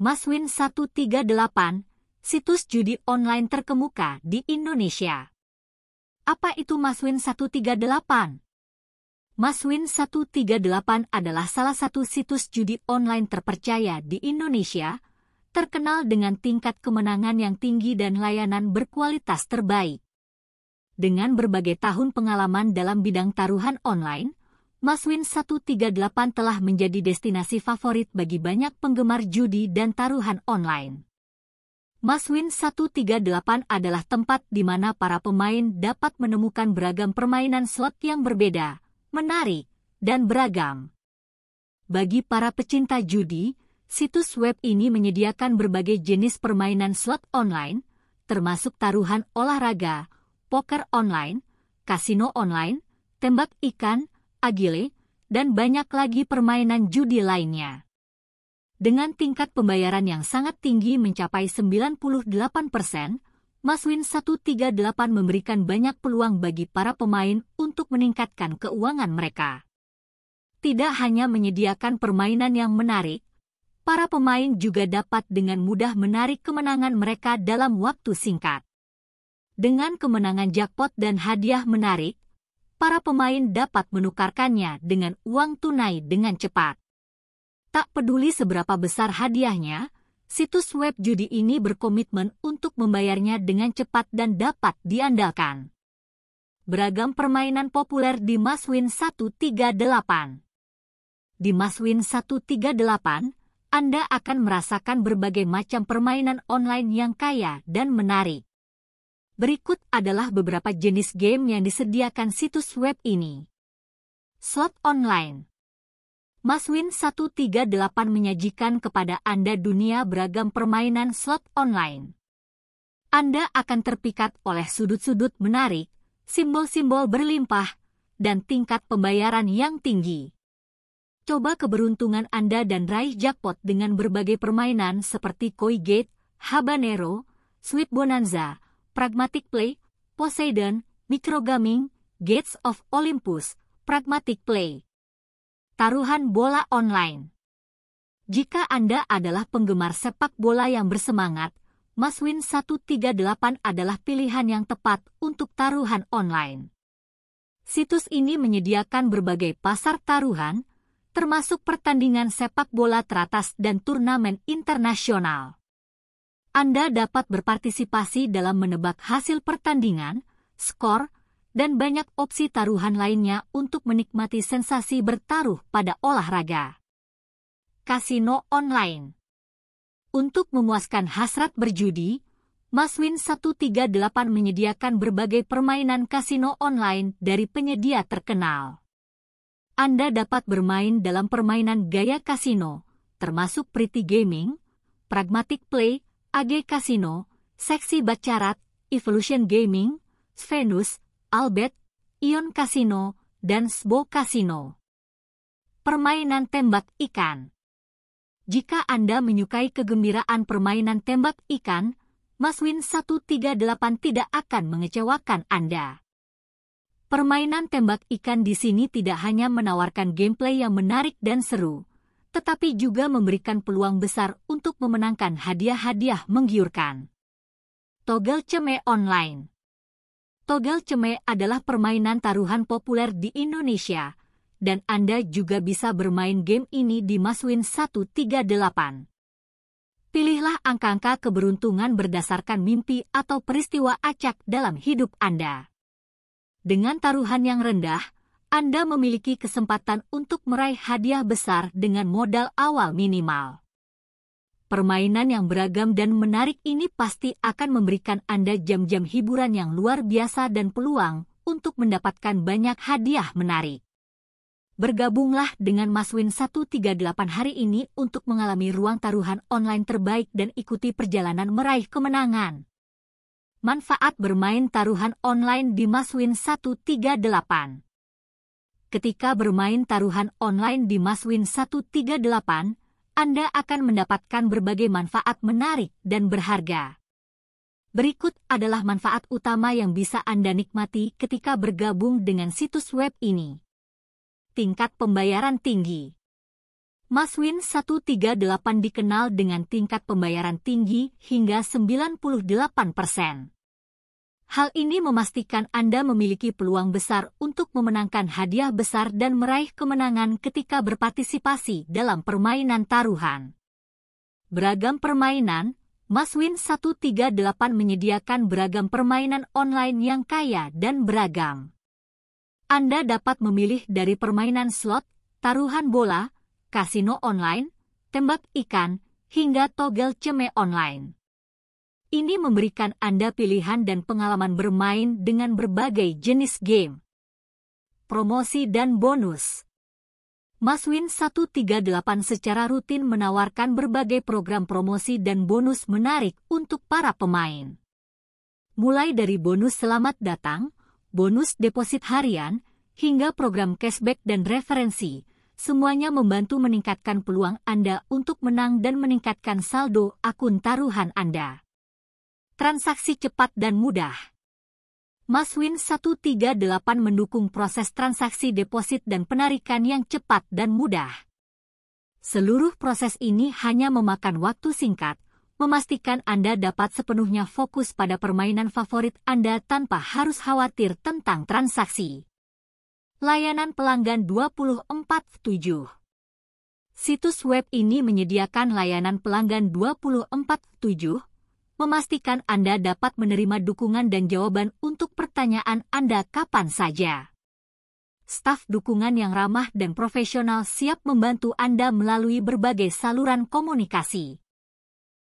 Maswin 138, situs judi online terkemuka di Indonesia. Apa itu Maswin 138? Maswin 138 adalah salah satu situs judi online terpercaya di Indonesia, terkenal dengan tingkat kemenangan yang tinggi dan layanan berkualitas terbaik. Dengan berbagai tahun pengalaman dalam bidang taruhan online, Maswin 138 telah menjadi destinasi favorit bagi banyak penggemar judi dan taruhan online. Maswin 138 adalah tempat di mana para pemain dapat menemukan beragam permainan slot yang berbeda, menarik, dan beragam. Bagi para pecinta judi, situs web ini menyediakan berbagai jenis permainan slot online, termasuk taruhan olahraga, poker online, kasino online, tembak ikan, agile, dan banyak lagi permainan judi lainnya. Dengan tingkat pembayaran yang sangat tinggi mencapai 98 persen, Maswin 138 memberikan banyak peluang bagi para pemain untuk meningkatkan keuangan mereka. Tidak hanya menyediakan permainan yang menarik, para pemain juga dapat dengan mudah menarik kemenangan mereka dalam waktu singkat. Dengan kemenangan jackpot dan hadiah menarik, para pemain dapat menukarkannya dengan uang tunai dengan cepat. Tak peduli seberapa besar hadiahnya, situs web judi ini berkomitmen untuk membayarnya dengan cepat dan dapat diandalkan. Beragam permainan populer di Maswin 138 Di Maswin 138, Anda akan merasakan berbagai macam permainan online yang kaya dan menarik. Berikut adalah beberapa jenis game yang disediakan situs web ini. Slot online Maswin 138 menyajikan kepada Anda dunia beragam permainan slot online. Anda akan terpikat oleh sudut-sudut menarik, simbol-simbol berlimpah, dan tingkat pembayaran yang tinggi. Coba keberuntungan Anda dan raih jackpot dengan berbagai permainan seperti Koi Gate, Habanero, Sweet Bonanza, Pragmatic Play, Poseidon, Microgaming, Gates of Olympus, Pragmatic Play. Taruhan bola online. Jika Anda adalah penggemar sepak bola yang bersemangat, Maswin 138 adalah pilihan yang tepat untuk taruhan online. Situs ini menyediakan berbagai pasar taruhan, termasuk pertandingan sepak bola teratas dan turnamen internasional. Anda dapat berpartisipasi dalam menebak hasil pertandingan, skor, dan banyak opsi taruhan lainnya untuk menikmati sensasi bertaruh pada olahraga. Kasino online Untuk memuaskan hasrat berjudi, Maswin 138 menyediakan berbagai permainan kasino online dari penyedia terkenal. Anda dapat bermain dalam permainan gaya kasino, termasuk Pretty Gaming, Pragmatic Play, AG Casino, Seksi Bacarat, Evolution Gaming, Venus, Albert, Ion Casino, dan Sbo Casino. Permainan tembak ikan Jika Anda menyukai kegembiraan permainan tembak ikan, Maswin 138 tidak akan mengecewakan Anda. Permainan tembak ikan di sini tidak hanya menawarkan gameplay yang menarik dan seru, tetapi juga memberikan peluang besar untuk memenangkan hadiah-hadiah menggiurkan. Togel Ceme Online Togel Ceme adalah permainan taruhan populer di Indonesia, dan Anda juga bisa bermain game ini di Maswin 138. Pilihlah angka-angka keberuntungan berdasarkan mimpi atau peristiwa acak dalam hidup Anda. Dengan taruhan yang rendah, anda memiliki kesempatan untuk meraih hadiah besar dengan modal awal minimal. Permainan yang beragam dan menarik ini pasti akan memberikan Anda jam-jam hiburan yang luar biasa dan peluang untuk mendapatkan banyak hadiah menarik. Bergabunglah dengan Maswin 138 hari ini untuk mengalami ruang taruhan online terbaik dan ikuti perjalanan meraih kemenangan. Manfaat bermain taruhan online di Maswin 138 Ketika bermain taruhan online di Maswin 138, Anda akan mendapatkan berbagai manfaat menarik dan berharga. Berikut adalah manfaat utama yang bisa Anda nikmati ketika bergabung dengan situs web ini. Tingkat pembayaran tinggi. Maswin 138 dikenal dengan tingkat pembayaran tinggi hingga 98 persen. Hal ini memastikan Anda memiliki peluang besar untuk memenangkan hadiah besar dan meraih kemenangan ketika berpartisipasi dalam permainan taruhan. Beragam permainan, Maswin 138 menyediakan beragam permainan online yang kaya dan beragam. Anda dapat memilih dari permainan slot, taruhan bola, kasino online, tembak ikan, hingga togel ceme online. Ini memberikan Anda pilihan dan pengalaman bermain dengan berbagai jenis game. Promosi dan bonus Maswin 138 secara rutin menawarkan berbagai program promosi dan bonus menarik untuk para pemain. Mulai dari bonus selamat datang, bonus deposit harian, hingga program cashback dan referensi, semuanya membantu meningkatkan peluang Anda untuk menang dan meningkatkan saldo akun taruhan Anda. Transaksi cepat dan mudah. Maswin 138 mendukung proses transaksi deposit dan penarikan yang cepat dan mudah. Seluruh proses ini hanya memakan waktu singkat, memastikan Anda dapat sepenuhnya fokus pada permainan favorit Anda tanpa harus khawatir tentang transaksi. Layanan pelanggan 24/7 Situs web ini menyediakan layanan pelanggan 24/7, memastikan Anda dapat menerima dukungan dan jawaban untuk pertanyaan Anda kapan saja. Staf dukungan yang ramah dan profesional siap membantu Anda melalui berbagai saluran komunikasi.